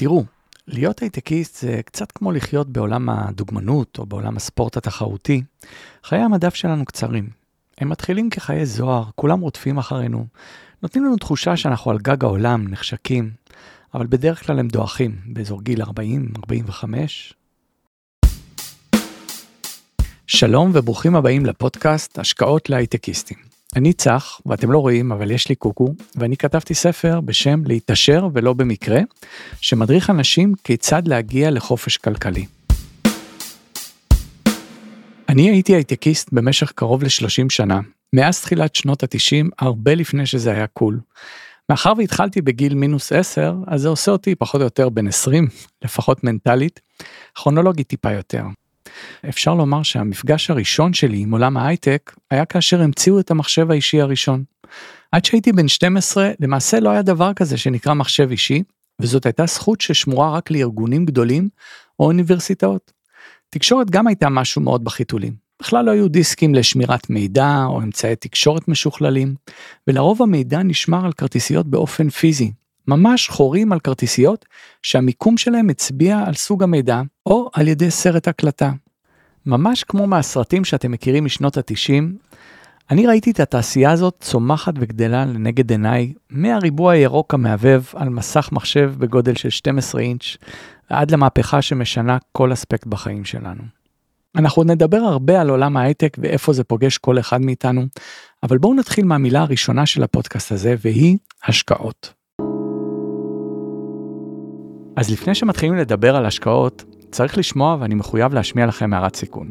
תראו, להיות הייטקיסט זה קצת כמו לחיות בעולם הדוגמנות או בעולם הספורט התחרותי. חיי המדף שלנו קצרים. הם מתחילים כחיי זוהר, כולם רודפים אחרינו, נותנים לנו תחושה שאנחנו על גג העולם, נחשקים, אבל בדרך כלל הם דועכים, באזור גיל 40-45. שלום וברוכים הבאים לפודקאסט השקעות להייטקיסטים. אני צח, ואתם לא רואים, אבל יש לי קוקו, ואני כתבתי ספר בשם להתעשר ולא במקרה, שמדריך אנשים כיצד להגיע לחופש כלכלי. אני הייתי הייטקיסט במשך קרוב ל-30 שנה, מאז תחילת שנות ה-90, הרבה לפני שזה היה קול. מאחר והתחלתי בגיל מינוס 10, אז זה עושה אותי פחות או יותר בן 20, לפחות מנטלית, כרונולוגית טיפה יותר. אפשר לומר שהמפגש הראשון שלי עם עולם ההייטק היה כאשר המציאו את המחשב האישי הראשון. עד שהייתי בן 12 למעשה לא היה דבר כזה שנקרא מחשב אישי, וזאת הייתה זכות ששמורה רק לארגונים גדולים או אוניברסיטאות. תקשורת גם הייתה משהו מאוד בחיתולים. בכלל לא היו דיסקים לשמירת מידע או אמצעי תקשורת משוכללים, ולרוב המידע נשמר על כרטיסיות באופן פיזי, ממש חורים על כרטיסיות שהמיקום שלהם הצביע על סוג המידע או על ידי סרט הקלטה. ממש כמו מהסרטים שאתם מכירים משנות ה-90, אני ראיתי את התעשייה הזאת צומחת וגדלה לנגד עיניי מהריבוע הירוק המהבהב על מסך מחשב בגודל של 12 אינץ' ועד למהפכה שמשנה כל אספקט בחיים שלנו. אנחנו נדבר הרבה על עולם ההייטק ואיפה זה פוגש כל אחד מאיתנו, אבל בואו נתחיל מהמילה הראשונה של הפודקאסט הזה והיא השקעות. אז לפני שמתחילים לדבר על השקעות, צריך לשמוע ואני מחויב להשמיע לכם הערת סיכון.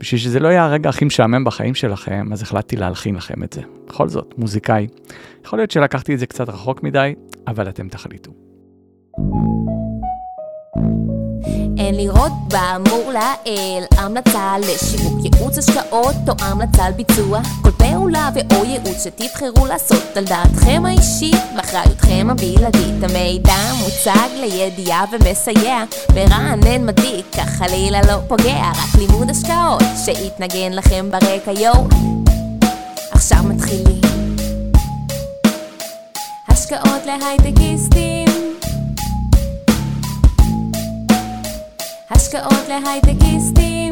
בשביל שזה לא יהיה הרגע הכי משעמם בחיים שלכם, אז החלטתי להלחין לכם את זה. בכל זאת, מוזיקאי. יכול להיות שלקחתי את זה קצת רחוק מדי, אבל אתם תחליטו. אין לראות באמור לעיל. המלצה לשיווק ייעוץ השקעות או המלצה על ביצוע. כל פעולה ואו ייעוץ שתבחרו לעשות על דעתכם האישית ואחריותכם הבלעדית. המידע מוצג לידיעה ומסייע. מרענן מדיק כך חלילה לא פוגע. רק לימוד השקעות שיתנגן לכם ברקע יואו. עכשיו מתחילים. השקעות להייטקיסטים השקעות להייטקיסטים.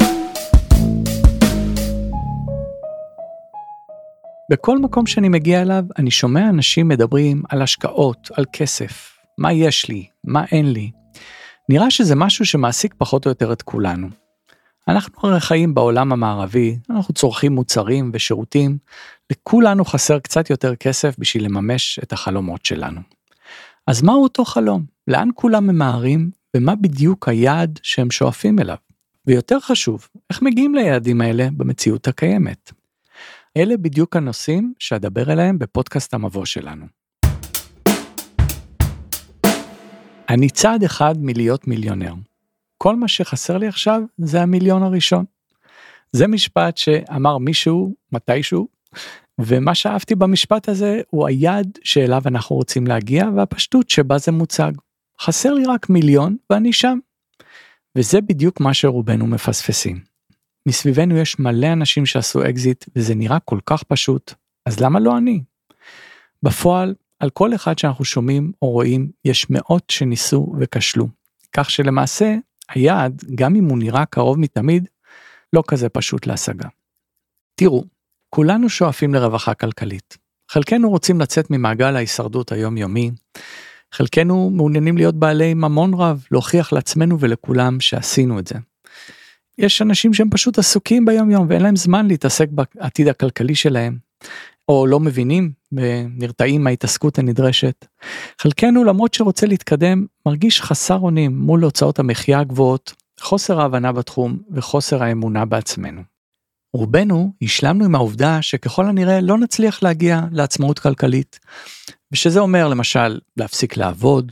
בכל מקום שאני מגיע אליו, אני שומע אנשים מדברים על השקעות, על כסף, מה יש לי, מה אין לי. נראה שזה משהו שמעסיק פחות או יותר את כולנו. אנחנו הרי חיים בעולם המערבי, אנחנו צורכים מוצרים ושירותים, לכולנו חסר קצת יותר כסף בשביל לממש את החלומות שלנו. אז מהו אותו חלום? לאן כולם ממהרים ומה בדיוק היעד שהם שואפים אליו. ויותר חשוב, איך מגיעים ליעדים האלה במציאות הקיימת. אלה בדיוק הנושאים שאדבר עליהם בפודקאסט המבוא שלנו. אני צעד אחד מלהיות מיליונר. כל מה שחסר לי עכשיו זה המיליון הראשון. זה משפט שאמר מישהו מתישהו, ומה שאהבתי במשפט הזה הוא היעד שאליו אנחנו רוצים להגיע והפשטות שבה זה מוצג. חסר לי רק מיליון ואני שם. וזה בדיוק מה שרובנו מפספסים. מסביבנו יש מלא אנשים שעשו אקזיט וזה נראה כל כך פשוט, אז למה לא אני? בפועל, על כל אחד שאנחנו שומעים או רואים, יש מאות שניסו וכשלו. כך שלמעשה, היעד, גם אם הוא נראה קרוב מתמיד, לא כזה פשוט להשגה. תראו, כולנו שואפים לרווחה כלכלית. חלקנו רוצים לצאת ממעגל ההישרדות היומיומי, חלקנו מעוניינים להיות בעלי ממון רב, להוכיח לעצמנו ולכולם שעשינו את זה. יש אנשים שהם פשוט עסוקים ביום יום ואין להם זמן להתעסק בעתיד הכלכלי שלהם, או לא מבינים ונרתעים מההתעסקות הנדרשת. חלקנו למרות שרוצה להתקדם מרגיש חסר אונים מול הוצאות המחיה הגבוהות, חוסר ההבנה בתחום וחוסר האמונה בעצמנו. רובנו השלמנו עם העובדה שככל הנראה לא נצליח להגיע לעצמאות כלכלית, ושזה אומר למשל להפסיק לעבוד,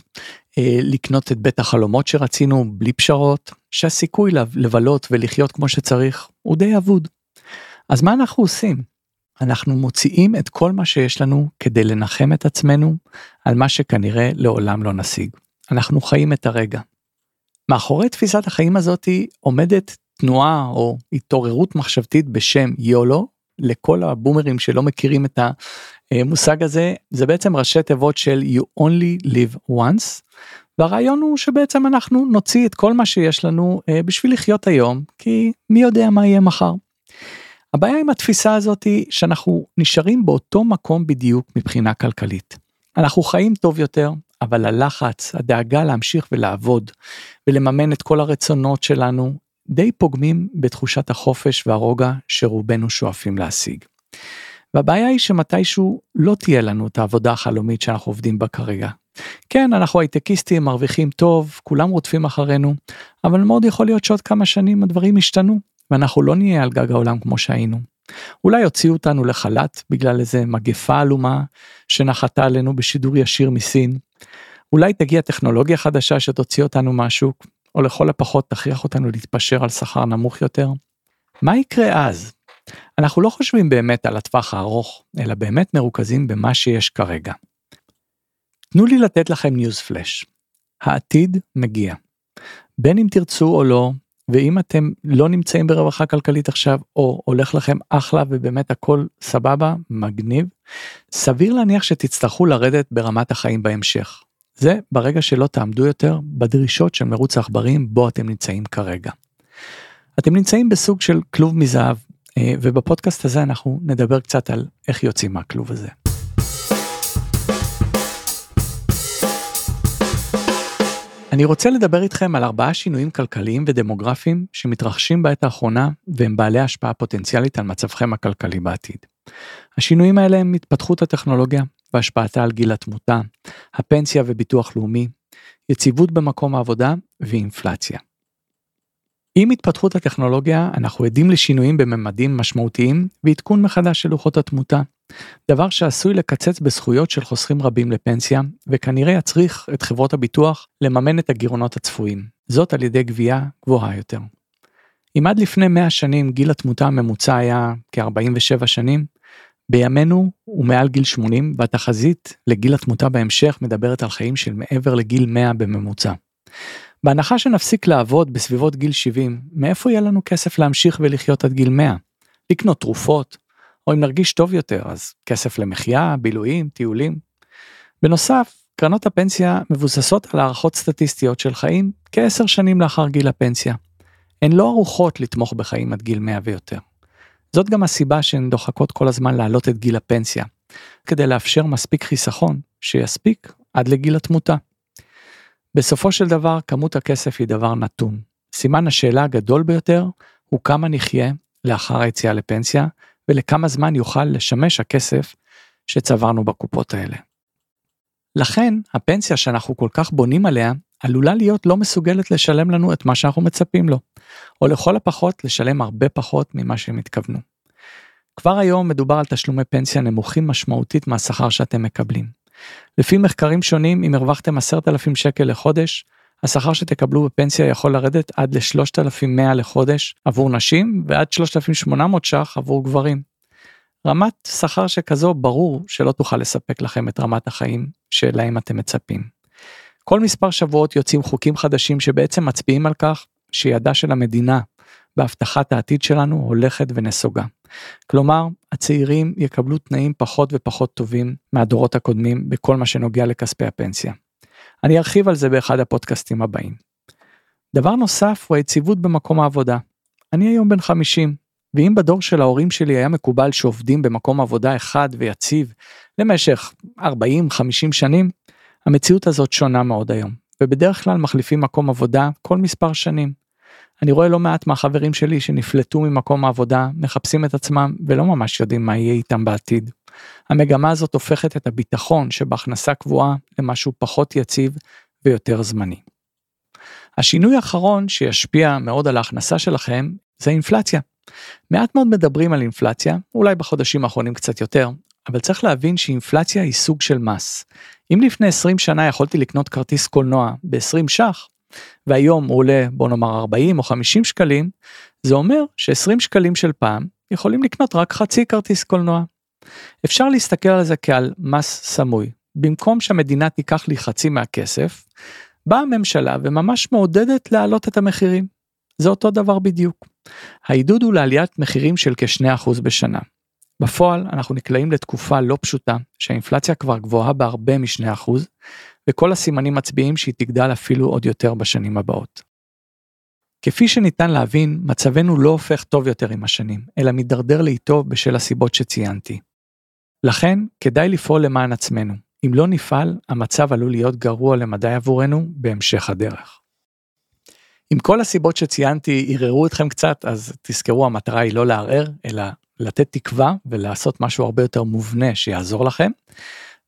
אה, לקנות את בית החלומות שרצינו בלי פשרות, שהסיכוי לבלות ולחיות כמו שצריך הוא די אבוד. אז מה אנחנו עושים? אנחנו מוציאים את כל מה שיש לנו כדי לנחם את עצמנו על מה שכנראה לעולם לא נשיג. אנחנו חיים את הרגע. מאחורי תפיסת החיים הזאתי עומדת תנועה או התעוררות מחשבתית בשם יולו, לכל הבומרים שלא מכירים את המושג הזה, זה בעצם ראשי תיבות של you only live once, והרעיון הוא שבעצם אנחנו נוציא את כל מה שיש לנו אה, בשביל לחיות היום, כי מי יודע מה יהיה מחר. הבעיה עם התפיסה הזאת היא שאנחנו נשארים באותו מקום בדיוק מבחינה כלכלית. אנחנו חיים טוב יותר, אבל הלחץ, הדאגה להמשיך ולעבוד ולממן את כל הרצונות שלנו, די פוגמים בתחושת החופש והרוגע שרובנו שואפים להשיג. והבעיה היא שמתישהו לא תהיה לנו את העבודה החלומית שאנחנו עובדים בה כרגע. כן, אנחנו הייטקיסטים, מרוויחים טוב, כולם רודפים אחרינו, אבל מאוד יכול להיות שעוד כמה שנים הדברים ישתנו, ואנחנו לא נהיה על גג העולם כמו שהיינו. אולי יוציאו אותנו לחל"ת בגלל איזה מגפה עלומה שנחתה עלינו בשידור ישיר מסין. אולי תגיע טכנולוגיה חדשה שתוציא אותנו מהשוק, או לכל הפחות תכריח אותנו להתפשר על שכר נמוך יותר. מה יקרה אז? אנחנו לא חושבים באמת על הטווח הארוך, אלא באמת מרוכזים במה שיש כרגע. תנו לי לתת לכם ניוז פלאש. העתיד מגיע. בין אם תרצו או לא, ואם אתם לא נמצאים ברווחה כלכלית עכשיו, או הולך לכם אחלה ובאמת הכל סבבה, מגניב, סביר להניח שתצטרכו לרדת ברמת החיים בהמשך. זה ברגע שלא תעמדו יותר בדרישות של מרוץ העכברים בו אתם נמצאים כרגע. אתם נמצאים בסוג של כלוב מזהב, אה, ובפודקאסט הזה אנחנו נדבר קצת על איך יוצאים מהכלוב הזה. אני רוצה לדבר איתכם על ארבעה שינויים כלכליים ודמוגרפיים שמתרחשים בעת האחרונה והם בעלי השפעה פוטנציאלית על מצבכם הכלכלי בעתיד. השינויים האלה הם התפתחות הטכנולוגיה והשפעתה על גיל התמותה, הפנסיה וביטוח לאומי, יציבות במקום העבודה ואינפלציה. עם התפתחות הטכנולוגיה אנחנו עדים לשינויים בממדים משמעותיים ועדכון מחדש של לוחות התמותה, דבר שעשוי לקצץ בזכויות של חוסכים רבים לפנסיה וכנראה יצריך את חברות הביטוח לממן את הגירעונות הצפויים, זאת על ידי גבייה גבוהה יותר. אם עד לפני 100 שנים גיל התמותה הממוצע היה כ-47 שנים, בימינו הוא מעל גיל 80 והתחזית לגיל התמותה בהמשך מדברת על חיים של מעבר לגיל 100 בממוצע. בהנחה שנפסיק לעבוד בסביבות גיל 70, מאיפה יהיה לנו כסף להמשיך ולחיות עד גיל 100? לקנות תרופות, או אם נרגיש טוב יותר, אז כסף למחיה, בילויים, טיולים. בנוסף, קרנות הפנסיה מבוססות על הערכות סטטיסטיות של חיים כעשר שנים לאחר גיל הפנסיה. הן לא ערוכות לתמוך בחיים עד גיל 100 ויותר. זאת גם הסיבה שהן דוחקות כל הזמן להעלות את גיל הפנסיה, כדי לאפשר מספיק חיסכון שיספיק עד לגיל התמותה. בסופו של דבר כמות הכסף היא דבר נתון. סימן השאלה הגדול ביותר הוא כמה נחיה לאחר היציאה לפנסיה ולכמה זמן יוכל לשמש הכסף שצברנו בקופות האלה. לכן הפנסיה שאנחנו כל כך בונים עליה עלולה להיות לא מסוגלת לשלם לנו את מה שאנחנו מצפים לו, או לכל הפחות לשלם הרבה פחות ממה שהם התכוונו. כבר היום מדובר על תשלומי פנסיה נמוכים משמעותית מהשכר שאתם מקבלים. לפי מחקרים שונים, אם הרווחתם 10,000 שקל לחודש, השכר שתקבלו בפנסיה יכול לרדת עד ל-3,100 לחודש עבור נשים ועד 3,800 ש"ח עבור גברים. רמת שכר שכזו ברור שלא תוכל לספק לכם את רמת החיים שלהם אתם מצפים. כל מספר שבועות יוצאים חוקים חדשים שבעצם מצביעים על כך שידה של המדינה בהבטחת העתיד שלנו הולכת ונסוגה. כלומר, הצעירים יקבלו תנאים פחות ופחות טובים מהדורות הקודמים בכל מה שנוגע לכספי הפנסיה. אני ארחיב על זה באחד הפודקאסטים הבאים. דבר נוסף הוא היציבות במקום העבודה. אני היום בן 50, ואם בדור של ההורים שלי היה מקובל שעובדים במקום עבודה אחד ויציב למשך 40-50 שנים, המציאות הזאת שונה מאוד היום, ובדרך כלל מחליפים מקום עבודה כל מספר שנים. אני רואה לא מעט מהחברים שלי שנפלטו ממקום העבודה, מחפשים את עצמם ולא ממש יודעים מה יהיה איתם בעתיד. המגמה הזאת הופכת את הביטחון שבהכנסה קבועה למשהו פחות יציב ויותר זמני. השינוי האחרון שישפיע מאוד על ההכנסה שלכם זה אינפלציה. מעט מאוד מדברים על אינפלציה, אולי בחודשים האחרונים קצת יותר, אבל צריך להבין שאינפלציה היא סוג של מס. אם לפני 20 שנה יכולתי לקנות כרטיס קולנוע ב-20 ש"ח, והיום הוא עולה בוא נאמר 40 או 50 שקלים, זה אומר ש-20 שקלים של פעם יכולים לקנות רק חצי כרטיס קולנוע. אפשר להסתכל על זה כעל מס סמוי. במקום שהמדינה תיקח לי חצי מהכסף, באה הממשלה וממש מעודדת להעלות את המחירים. זה אותו דבר בדיוק. העידוד הוא לעליית מחירים של כ-2% בשנה. בפועל אנחנו נקלעים לתקופה לא פשוטה שהאינפלציה כבר גבוהה בהרבה מ-2% וכל הסימנים מצביעים שהיא תגדל אפילו עוד יותר בשנים הבאות. כפי שניתן להבין, מצבנו לא הופך טוב יותר עם השנים, אלא מידרדר לאיטו בשל הסיבות שציינתי. לכן, כדאי לפעול למען עצמנו. אם לא נפעל, המצב עלול להיות גרוע למדי עבורנו בהמשך הדרך. אם כל הסיבות שציינתי ערערו אתכם קצת, אז תזכרו המטרה היא לא לערער, אלא לתת תקווה ולעשות משהו הרבה יותר מובנה שיעזור לכם.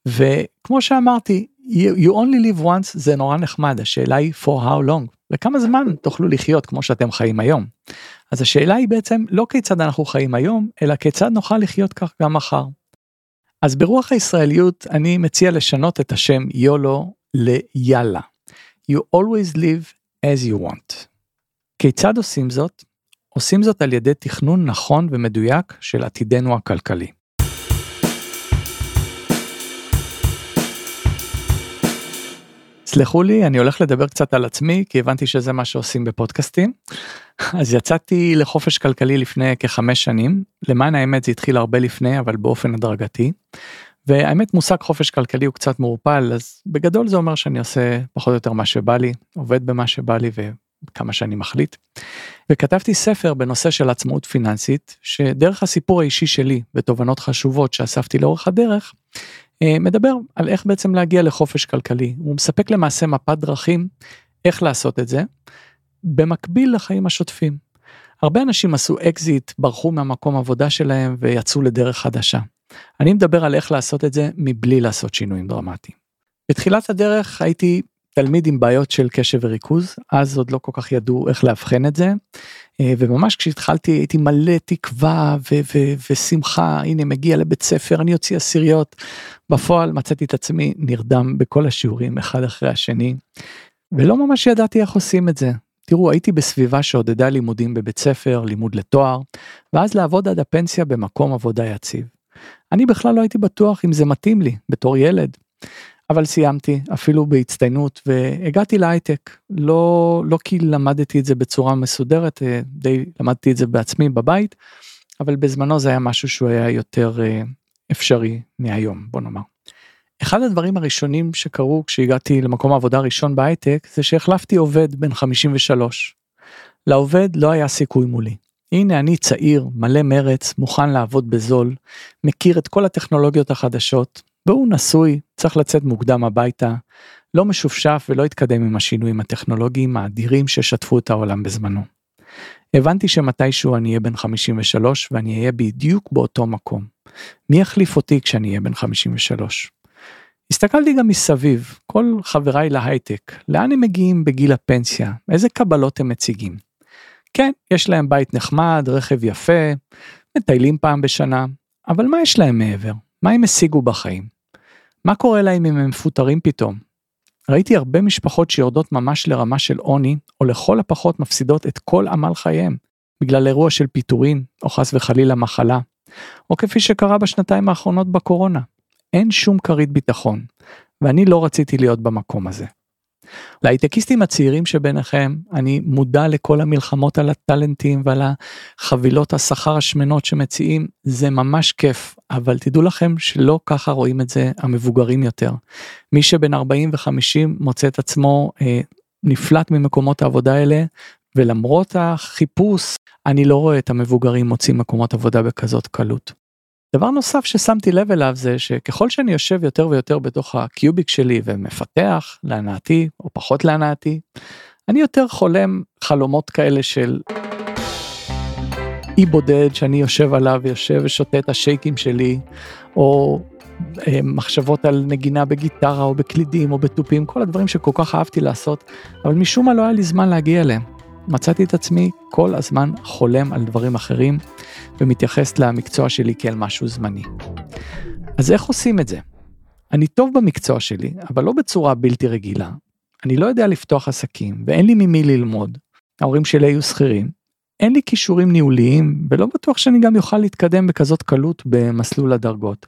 וכמו שאמרתי, you only live once זה נורא נחמד, השאלה היא for how long, לכמה זמן תוכלו לחיות כמו שאתם חיים היום. אז השאלה היא בעצם לא כיצד אנחנו חיים היום, אלא כיצד נוכל לחיות כך גם מחר. אז ברוח הישראליות אני מציע לשנות את השם יולו ליאללה. You always live as you want. כיצד עושים זאת? עושים זאת על ידי תכנון נכון ומדויק של עתידנו הכלכלי. סלחו לי, אני הולך לדבר קצת על עצמי, כי הבנתי שזה מה שעושים בפודקאסטים. אז יצאתי לחופש כלכלי לפני כחמש שנים, למען האמת זה התחיל הרבה לפני, אבל באופן הדרגתי. והאמת מושג חופש כלכלי הוא קצת מעורפל, אז בגדול זה אומר שאני עושה פחות או יותר מה שבא לי, עובד במה שבא לי וכמה שאני מחליט. וכתבתי ספר בנושא של עצמאות פיננסית, שדרך הסיפור האישי שלי ותובנות חשובות שאספתי לאורך הדרך, אה, מדבר על איך בעצם להגיע לחופש כלכלי. הוא מספק למעשה מפת דרכים איך לעשות את זה, במקביל לחיים השוטפים. הרבה אנשים עשו אקזיט, ברחו מהמקום עבודה שלהם ויצאו לדרך חדשה. אני מדבר על איך לעשות את זה מבלי לעשות שינויים דרמטיים. בתחילת הדרך הייתי תלמיד עם בעיות של קשב וריכוז, אז עוד לא כל כך ידעו איך לאבחן את זה, אה, וממש כשהתחלתי הייתי מלא תקווה ו- ו- ושמחה, הנה מגיע לבית ספר, אני אוציא עשיריות. בפועל מצאתי את עצמי נרדם בכל השיעורים אחד אחרי השני, ולא ממש ידעתי איך עושים את זה. תראו, הייתי בסביבה שעודדה לימודים בבית ספר, לימוד לתואר, ואז לעבוד עד הפנסיה במקום עבודה יציב. אני בכלל לא הייתי בטוח אם זה מתאים לי בתור ילד. אבל סיימתי אפילו בהצטיינות והגעתי להייטק לא לא כי למדתי את זה בצורה מסודרת אה, די למדתי את זה בעצמי בבית אבל בזמנו זה היה משהו שהוא היה יותר אה, אפשרי מהיום בוא נאמר. אחד הדברים הראשונים שקרו כשהגעתי למקום העבודה הראשון בהייטק זה שהחלפתי עובד בן 53. לעובד לא היה סיכוי מולי. הנה אני צעיר, מלא מרץ, מוכן לעבוד בזול, מכיר את כל הטכנולוגיות החדשות, והוא נשוי, צריך לצאת מוקדם הביתה, לא משופשף ולא התקדם עם השינויים הטכנולוגיים האדירים ששטפו את העולם בזמנו. הבנתי שמתישהו אני אהיה בן 53 ואני אהיה בדיוק באותו מקום. מי יחליף אותי כשאני אהיה בן 53? הסתכלתי גם מסביב, כל חבריי להייטק, לאן הם מגיעים בגיל הפנסיה, איזה קבלות הם מציגים. כן, יש להם בית נחמד, רכב יפה, מטיילים פעם בשנה, אבל מה יש להם מעבר? מה הם השיגו בחיים? מה קורה להם אם הם מפוטרים פתאום? ראיתי הרבה משפחות שיורדות ממש לרמה של עוני, או לכל הפחות מפסידות את כל עמל חייהם, בגלל אירוע של פיטורין, או חס וחלילה מחלה, או כפי שקרה בשנתיים האחרונות בקורונה. אין שום כרית ביטחון, ואני לא רציתי להיות במקום הזה. להייטקיסטים הצעירים שביניכם, אני מודע לכל המלחמות על הטאלנטים ועל החבילות השכר השמנות שמציעים, זה ממש כיף, אבל תדעו לכם שלא ככה רואים את זה המבוגרים יותר. מי שבין 40 ו-50 מוצא את עצמו אה, נפלט ממקומות העבודה האלה, ולמרות החיפוש, אני לא רואה את המבוגרים מוצאים מקומות עבודה בכזאת קלות. דבר נוסף ששמתי לב אליו זה שככל שאני יושב יותר ויותר בתוך הקיוביק שלי ומפתח להנאתי או פחות להנאתי, אני יותר חולם חלומות כאלה של אי בודד שאני יושב עליו ויושב ושותה את השייקים שלי, או אה, מחשבות על נגינה בגיטרה או בקלידים או בתופים, כל הדברים שכל כך אהבתי לעשות, אבל משום מה לא היה לי זמן להגיע אליהם. מצאתי את עצמי כל הזמן חולם על דברים אחרים ומתייחס למקצוע שלי כאל משהו זמני. אז איך עושים את זה? אני טוב במקצוע שלי, אבל לא בצורה בלתי רגילה. אני לא יודע לפתוח עסקים ואין לי ממי ללמוד. ההורים שלי היו שכירים. אין לי כישורים ניהוליים ולא בטוח שאני גם יוכל להתקדם בכזאת קלות במסלול הדרגות.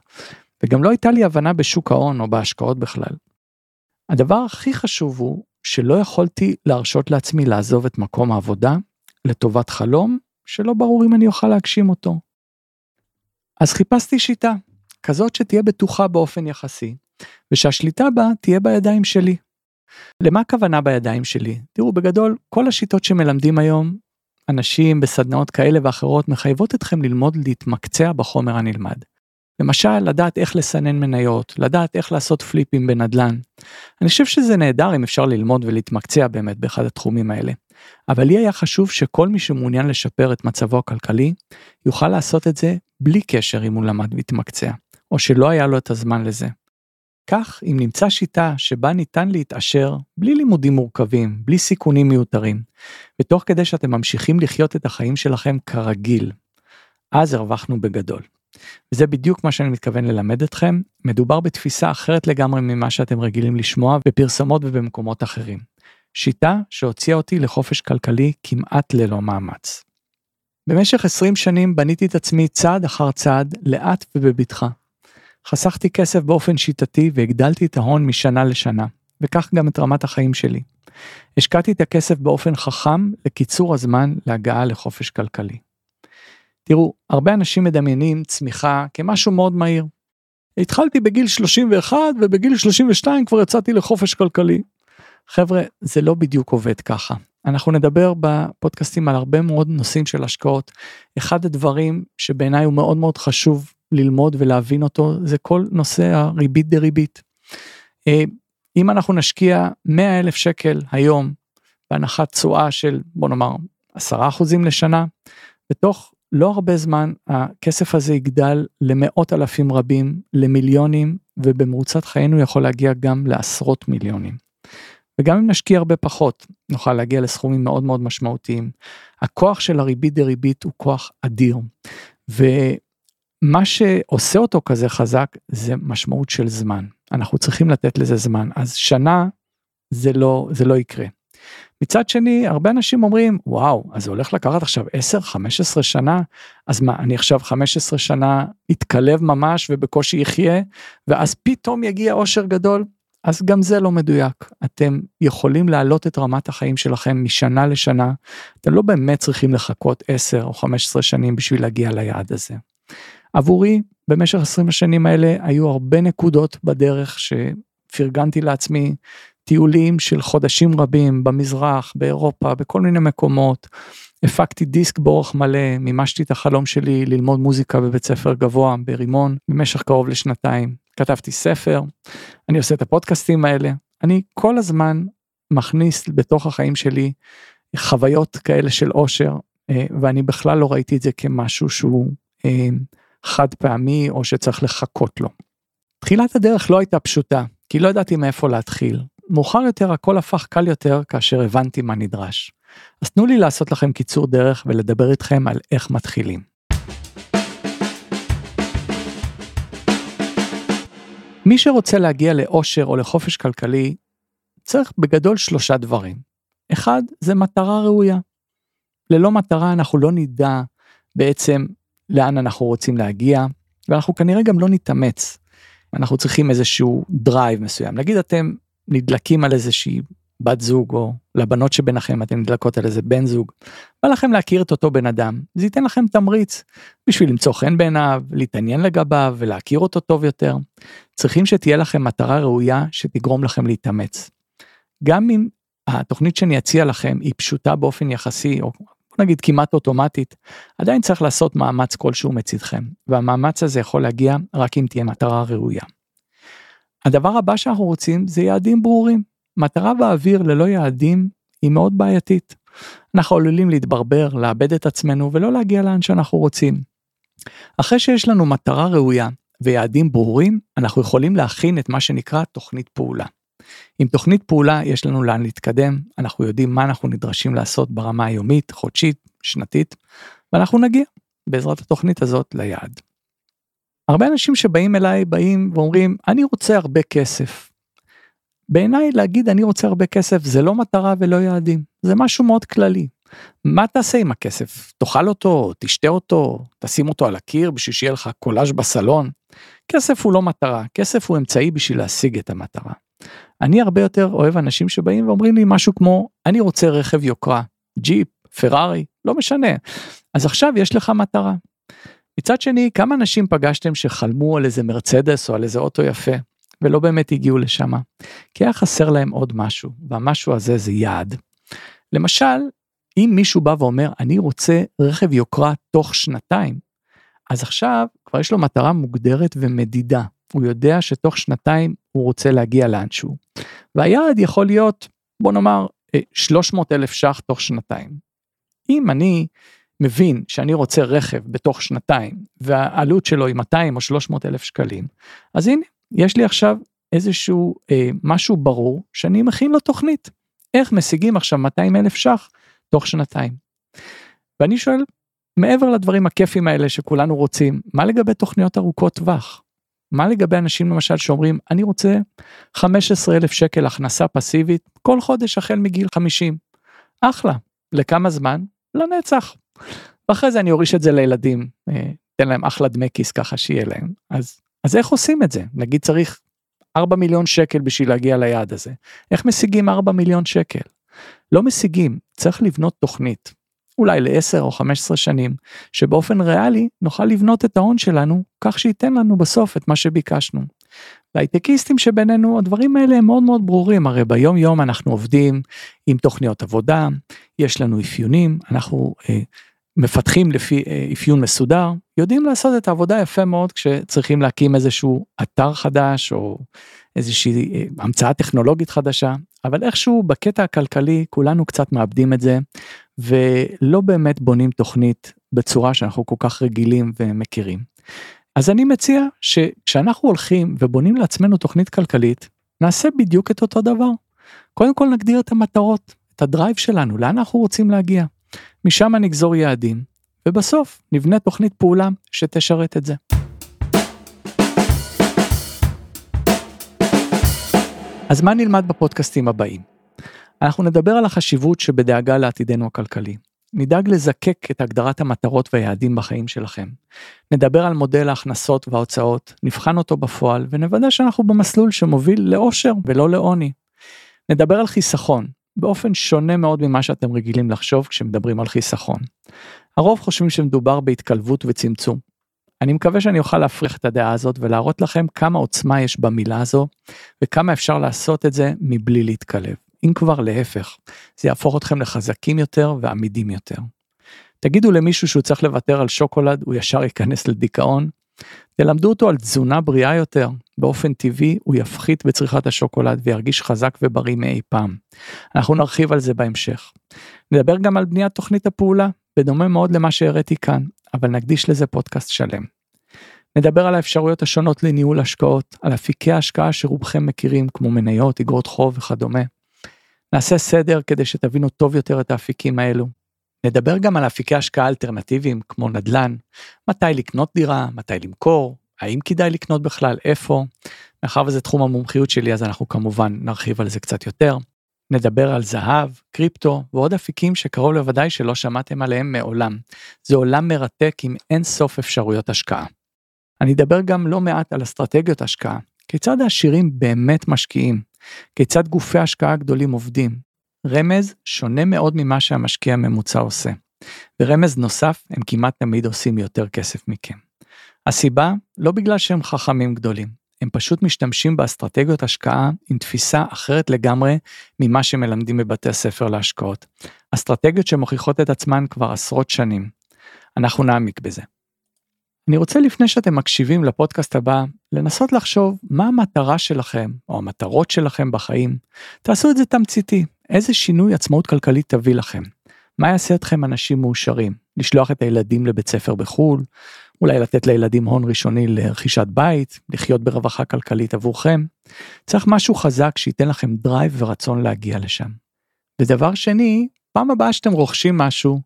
וגם לא הייתה לי הבנה בשוק ההון או בהשקעות בכלל. הדבר הכי חשוב הוא שלא יכולתי להרשות לעצמי לעזוב את מקום העבודה לטובת חלום שלא ברור אם אני אוכל להגשים אותו. אז חיפשתי שיטה, כזאת שתהיה בטוחה באופן יחסי, ושהשליטה בה תהיה בידיים שלי. למה הכוונה בידיים שלי? תראו, בגדול, כל השיטות שמלמדים היום, אנשים בסדנאות כאלה ואחרות מחייבות אתכם ללמוד להתמקצע בחומר הנלמד. למשל, לדעת איך לסנן מניות, לדעת איך לעשות פליפים בנדל"ן. אני חושב שזה נהדר אם אפשר ללמוד ולהתמקצע באמת באחד התחומים האלה. אבל לי היה חשוב שכל מי שמעוניין לשפר את מצבו הכלכלי, יוכל לעשות את זה בלי קשר אם הוא למד והתמקצע, או שלא היה לו את הזמן לזה. כך, אם נמצא שיטה שבה ניתן להתעשר בלי לימודים מורכבים, בלי סיכונים מיותרים, ותוך כדי שאתם ממשיכים לחיות את החיים שלכם כרגיל, אז הרווחנו בגדול. וזה בדיוק מה שאני מתכוון ללמד אתכם, מדובר בתפיסה אחרת לגמרי ממה שאתם רגילים לשמוע בפרסומות ובמקומות אחרים. שיטה שהוציאה אותי לחופש כלכלי כמעט ללא מאמץ. במשך 20 שנים בניתי את עצמי צעד אחר צעד, לאט ובבטחה. חסכתי כסף באופן שיטתי והגדלתי את ההון משנה לשנה, וכך גם את רמת החיים שלי. השקעתי את הכסף באופן חכם לקיצור הזמן להגעה לחופש כלכלי. תראו, הרבה אנשים מדמיינים צמיחה כמשהו מאוד מהיר. התחלתי בגיל 31 ובגיל 32 כבר יצאתי לחופש כלכלי. חבר'ה, זה לא בדיוק עובד ככה. אנחנו נדבר בפודקאסטים על הרבה מאוד נושאים של השקעות. אחד הדברים שבעיניי הוא מאוד מאוד חשוב ללמוד ולהבין אותו זה כל נושא הריבית דריבית. אה, אם אנחנו נשקיע 100 אלף שקל היום בהנחת תשואה של בוא נאמר 10% לשנה, בתוך לא הרבה זמן הכסף הזה יגדל למאות אלפים רבים, למיליונים, ובמרוצת חיינו יכול להגיע גם לעשרות מיליונים. וגם אם נשקיע הרבה פחות, נוכל להגיע לסכומים מאוד מאוד משמעותיים. הכוח של הריבית דריבית הוא כוח אדיר. ומה שעושה אותו כזה חזק זה משמעות של זמן. אנחנו צריכים לתת לזה זמן. אז שנה זה לא, זה לא יקרה. מצד שני, הרבה אנשים אומרים, וואו, אז זה הולך לקחת עכשיו 10-15 שנה, אז מה, אני עכשיו 15 שנה אתקלב ממש ובקושי יחיה, ואז פתאום יגיע אושר גדול? אז גם זה לא מדויק. אתם יכולים להעלות את רמת החיים שלכם משנה לשנה, אתם לא באמת צריכים לחכות 10 או 15 שנים בשביל להגיע ליעד הזה. עבורי, במשך 20 השנים האלה היו הרבה נקודות בדרך שפרגנתי לעצמי, טיולים של חודשים רבים במזרח, באירופה, בכל מיני מקומות. הפקתי דיסק באורך מלא, מימשתי את החלום שלי ללמוד מוזיקה בבית ספר גבוה ברימון במשך קרוב לשנתיים. כתבתי ספר, אני עושה את הפודקאסטים האלה, אני כל הזמן מכניס בתוך החיים שלי חוויות כאלה של אושר, אה, ואני בכלל לא ראיתי את זה כמשהו שהוא אה, חד פעמי או שצריך לחכות לו. תחילת הדרך לא הייתה פשוטה, כי לא ידעתי מאיפה להתחיל. מאוחר יותר הכל הפך קל יותר כאשר הבנתי מה נדרש. אז תנו לי לעשות לכם קיצור דרך ולדבר איתכם על איך מתחילים. מי שרוצה להגיע לאושר או לחופש כלכלי, צריך בגדול שלושה דברים. אחד, זה מטרה ראויה. ללא מטרה אנחנו לא נדע בעצם לאן אנחנו רוצים להגיע, ואנחנו כנראה גם לא נתאמץ. אנחנו צריכים איזשהו דרייב מסוים. נגיד אתם נדלקים על איזושהי בת זוג או לבנות שביניכם אתם נדלקות על איזה בן זוג. בא לכם להכיר את אותו בן אדם זה ייתן לכם תמריץ בשביל למצוא חן בעיניו להתעניין לגביו ולהכיר אותו טוב יותר. צריכים שתהיה לכם מטרה ראויה שתגרום לכם להתאמץ. גם אם התוכנית שאני אציע לכם היא פשוטה באופן יחסי או נגיד כמעט אוטומטית עדיין צריך לעשות מאמץ כלשהו מצידכם והמאמץ הזה יכול להגיע רק אם תהיה מטרה ראויה. הדבר הבא שאנחנו רוצים זה יעדים ברורים. מטרה באוויר ללא יעדים היא מאוד בעייתית. אנחנו עלולים להתברבר, לאבד את עצמנו ולא להגיע לאן שאנחנו רוצים. אחרי שיש לנו מטרה ראויה ויעדים ברורים, אנחנו יכולים להכין את מה שנקרא תוכנית פעולה. עם תוכנית פעולה יש לנו לאן להתקדם, אנחנו יודעים מה אנחנו נדרשים לעשות ברמה היומית, חודשית, שנתית, ואנחנו נגיע בעזרת התוכנית הזאת ליעד. הרבה אנשים שבאים אליי באים ואומרים אני רוצה הרבה כסף. בעיניי להגיד אני רוצה הרבה כסף זה לא מטרה ולא יעדים זה משהו מאוד כללי. מה תעשה עם הכסף תאכל אותו תשתה אותו תשים אותו על הקיר בשביל שיהיה לך קולאז' בסלון. כסף הוא לא מטרה כסף הוא אמצעי בשביל להשיג את המטרה. אני הרבה יותר אוהב אנשים שבאים ואומרים לי משהו כמו אני רוצה רכב יוקרה ג'יפ פרארי לא משנה אז עכשיו יש לך מטרה מצד שני, כמה אנשים פגשתם שחלמו על איזה מרצדס או על איזה אוטו יפה, ולא באמת הגיעו לשם? כי היה חסר להם עוד משהו, והמשהו הזה זה יעד. למשל, אם מישהו בא ואומר, אני רוצה רכב יוקרה תוך שנתיים, אז עכשיו כבר יש לו מטרה מוגדרת ומדידה. הוא יודע שתוך שנתיים הוא רוצה להגיע לאנשהו. והיעד יכול להיות, בוא נאמר, 300 אלף ש"ח תוך שנתיים. אם אני מבין שאני רוצה רכב בתוך שנתיים והעלות שלו היא 200 או 300 אלף שקלים, אז הנה, יש לי עכשיו איזשהו אה, משהו ברור שאני מכין לו תוכנית. איך משיגים עכשיו 200 אלף ש"ח תוך שנתיים. ואני שואל, מעבר לדברים הכיפים האלה שכולנו רוצים, מה לגבי תוכניות ארוכות טווח? מה לגבי אנשים למשל שאומרים, אני רוצה 15 אלף שקל הכנסה פסיבית כל חודש החל מגיל 50. אחלה. לכמה זמן? לנצח. ואחרי זה אני אוריש את זה לילדים, אה, תן להם אחלה דמי כיס ככה שיהיה להם. אז, אז איך עושים את זה? נגיד צריך 4 מיליון שקל בשביל להגיע ליעד הזה. איך משיגים 4 מיליון שקל? לא משיגים, צריך לבנות תוכנית. אולי ל-10 או 15 שנים, שבאופן ריאלי נוכל לבנות את ההון שלנו כך שייתן לנו בסוף את מה שביקשנו. להייטקיסטים שבינינו הדברים האלה הם מאוד מאוד ברורים, הרי ביום יום אנחנו עובדים עם תוכניות עבודה, יש לנו אפיונים, אנחנו אה, מפתחים לפי אה, אפיון מסודר, יודעים לעשות את העבודה יפה מאוד כשצריכים להקים איזשהו אתר חדש או איזושהי אה, המצאה טכנולוגית חדשה, אבל איכשהו בקטע הכלכלי כולנו קצת מאבדים את זה ולא באמת בונים תוכנית בצורה שאנחנו כל כך רגילים ומכירים. אז אני מציע שכשאנחנו הולכים ובונים לעצמנו תוכנית כלכלית, נעשה בדיוק את אותו דבר. קודם כל נגדיר את המטרות, את הדרייב שלנו, לאן אנחנו רוצים להגיע. משם נגזור יעדים, ובסוף נבנה תוכנית פעולה שתשרת את זה. אז מה נלמד בפודקאסטים הבאים? אנחנו נדבר על החשיבות שבדאגה לעתידנו הכלכלי. נדאג לזקק את הגדרת המטרות והיעדים בחיים שלכם. נדבר על מודל ההכנסות וההוצאות, נבחן אותו בפועל ונוודא שאנחנו במסלול שמוביל לאושר ולא לעוני. נדבר על חיסכון, באופן שונה מאוד ממה שאתם רגילים לחשוב כשמדברים על חיסכון. הרוב חושבים שמדובר בהתקלבות וצמצום. אני מקווה שאני אוכל להפריך את הדעה הזאת ולהראות לכם כמה עוצמה יש במילה הזו וכמה אפשר לעשות את זה מבלי להתקלב. אם כבר להפך, זה יהפוך אתכם לחזקים יותר ועמידים יותר. תגידו למישהו שהוא צריך לוותר על שוקולד, הוא ישר ייכנס לדיכאון. תלמדו אותו על תזונה בריאה יותר, באופן טבעי הוא יפחית בצריכת השוקולד וירגיש חזק ובריא מאי פעם. אנחנו נרחיב על זה בהמשך. נדבר גם על בניית תוכנית הפעולה, בדומה מאוד למה שהראיתי כאן, אבל נקדיש לזה פודקאסט שלם. נדבר על האפשרויות השונות לניהול השקעות, על אפיקי ההשקעה שרובכם מכירים כמו מניות, אגרות חוב וכדומה. נעשה סדר כדי שתבינו טוב יותר את האפיקים האלו. נדבר גם על אפיקי השקעה אלטרנטיביים כמו נדל"ן, מתי לקנות דירה, מתי למכור, האם כדאי לקנות בכלל, איפה. מאחר וזה תחום המומחיות שלי אז אנחנו כמובן נרחיב על זה קצת יותר. נדבר על זהב, קריפטו ועוד אפיקים שקרוב לוודאי שלא שמעתם עליהם מעולם. זה עולם מרתק עם אין סוף אפשרויות השקעה. אני אדבר גם לא מעט על אסטרטגיות השקעה, כיצד העשירים באמת משקיעים, כיצד גופי השקעה הגדולים עובדים. רמז שונה מאוד ממה שהמשקיע הממוצע עושה. ורמז נוסף, הם כמעט תמיד עושים יותר כסף מכם. הסיבה, לא בגלל שהם חכמים גדולים, הם פשוט משתמשים באסטרטגיות השקעה עם תפיסה אחרת לגמרי ממה שמלמדים בבתי הספר להשקעות. אסטרטגיות שמוכיחות את עצמן כבר עשרות שנים. אנחנו נעמיק בזה. אני רוצה לפני שאתם מקשיבים לפודקאסט הבא, לנסות לחשוב מה המטרה שלכם, או המטרות שלכם בחיים. תעשו את זה תמציתי, איזה שינוי עצמאות כלכלית תביא לכם. מה יעשה אתכם אנשים מאושרים? לשלוח את הילדים לבית ספר בחו"ל, אולי לתת לילדים הון ראשוני לרכישת בית, לחיות ברווחה כלכלית עבורכם. צריך משהו חזק שייתן לכם drive ורצון להגיע לשם. ודבר שני, פעם הבאה שאתם רוכשים משהו,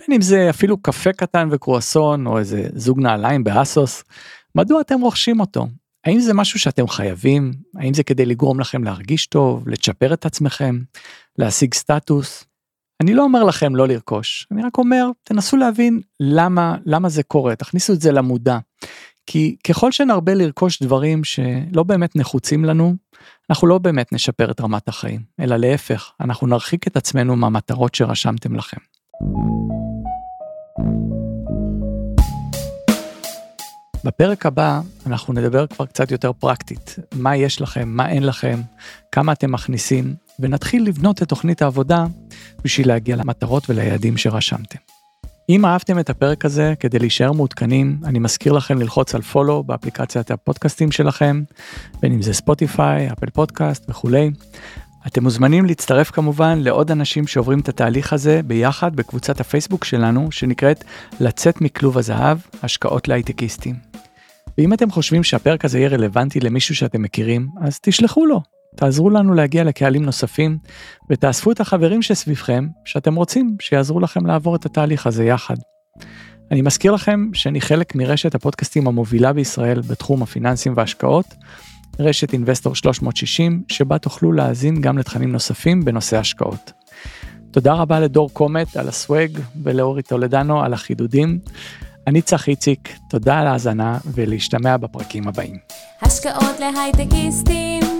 בין אם זה אפילו קפה קטן וקרואסון או איזה זוג נעליים באסוס, מדוע אתם רוכשים אותו? האם זה משהו שאתם חייבים? האם זה כדי לגרום לכם להרגיש טוב, לצ'פר את עצמכם, להשיג סטטוס? אני לא אומר לכם לא לרכוש, אני רק אומר, תנסו להבין למה, למה זה קורה, תכניסו את זה למודע. כי ככל שנרבה לרכוש דברים שלא באמת נחוצים לנו, אנחנו לא באמת נשפר את רמת החיים, אלא להפך, אנחנו נרחיק את עצמנו מהמטרות שרשמתם לכם. בפרק הבא אנחנו נדבר כבר קצת יותר פרקטית, מה יש לכם, מה אין לכם, כמה אתם מכניסים, ונתחיל לבנות את תוכנית העבודה בשביל להגיע למטרות וליעדים שרשמתם. אם אהבתם את הפרק הזה, כדי להישאר מעודכנים, אני מזכיר לכם ללחוץ על פולו באפליקציית הפודקאסטים שלכם, בין אם זה ספוטיפיי, אפל פודקאסט וכולי. אתם מוזמנים להצטרף כמובן לעוד אנשים שעוברים את התהליך הזה ביחד בקבוצת הפייסבוק שלנו, שנקראת לצאת מכלוב הזהב, השקעות להייטקיסטים. ואם אתם חושבים שהפרק הזה יהיה רלוונטי למישהו שאתם מכירים, אז תשלחו לו. תעזרו לנו להגיע לקהלים נוספים, ותאספו את החברים שסביבכם, שאתם רוצים שיעזרו לכם לעבור את התהליך הזה יחד. אני מזכיר לכם שאני חלק מרשת הפודקאסטים המובילה בישראל בתחום הפיננסים וההשקעות, רשת אינבסטור 360, שבה תוכלו להאזין גם לתכנים נוספים בנושא השקעות. תודה רבה לדור קומט על הסוואג ולאורי טולדנו על החידודים. אני צח איציק, תודה על ההאזנה ולהשתמע בפרקים הבאים. השקעות להייטקיסטים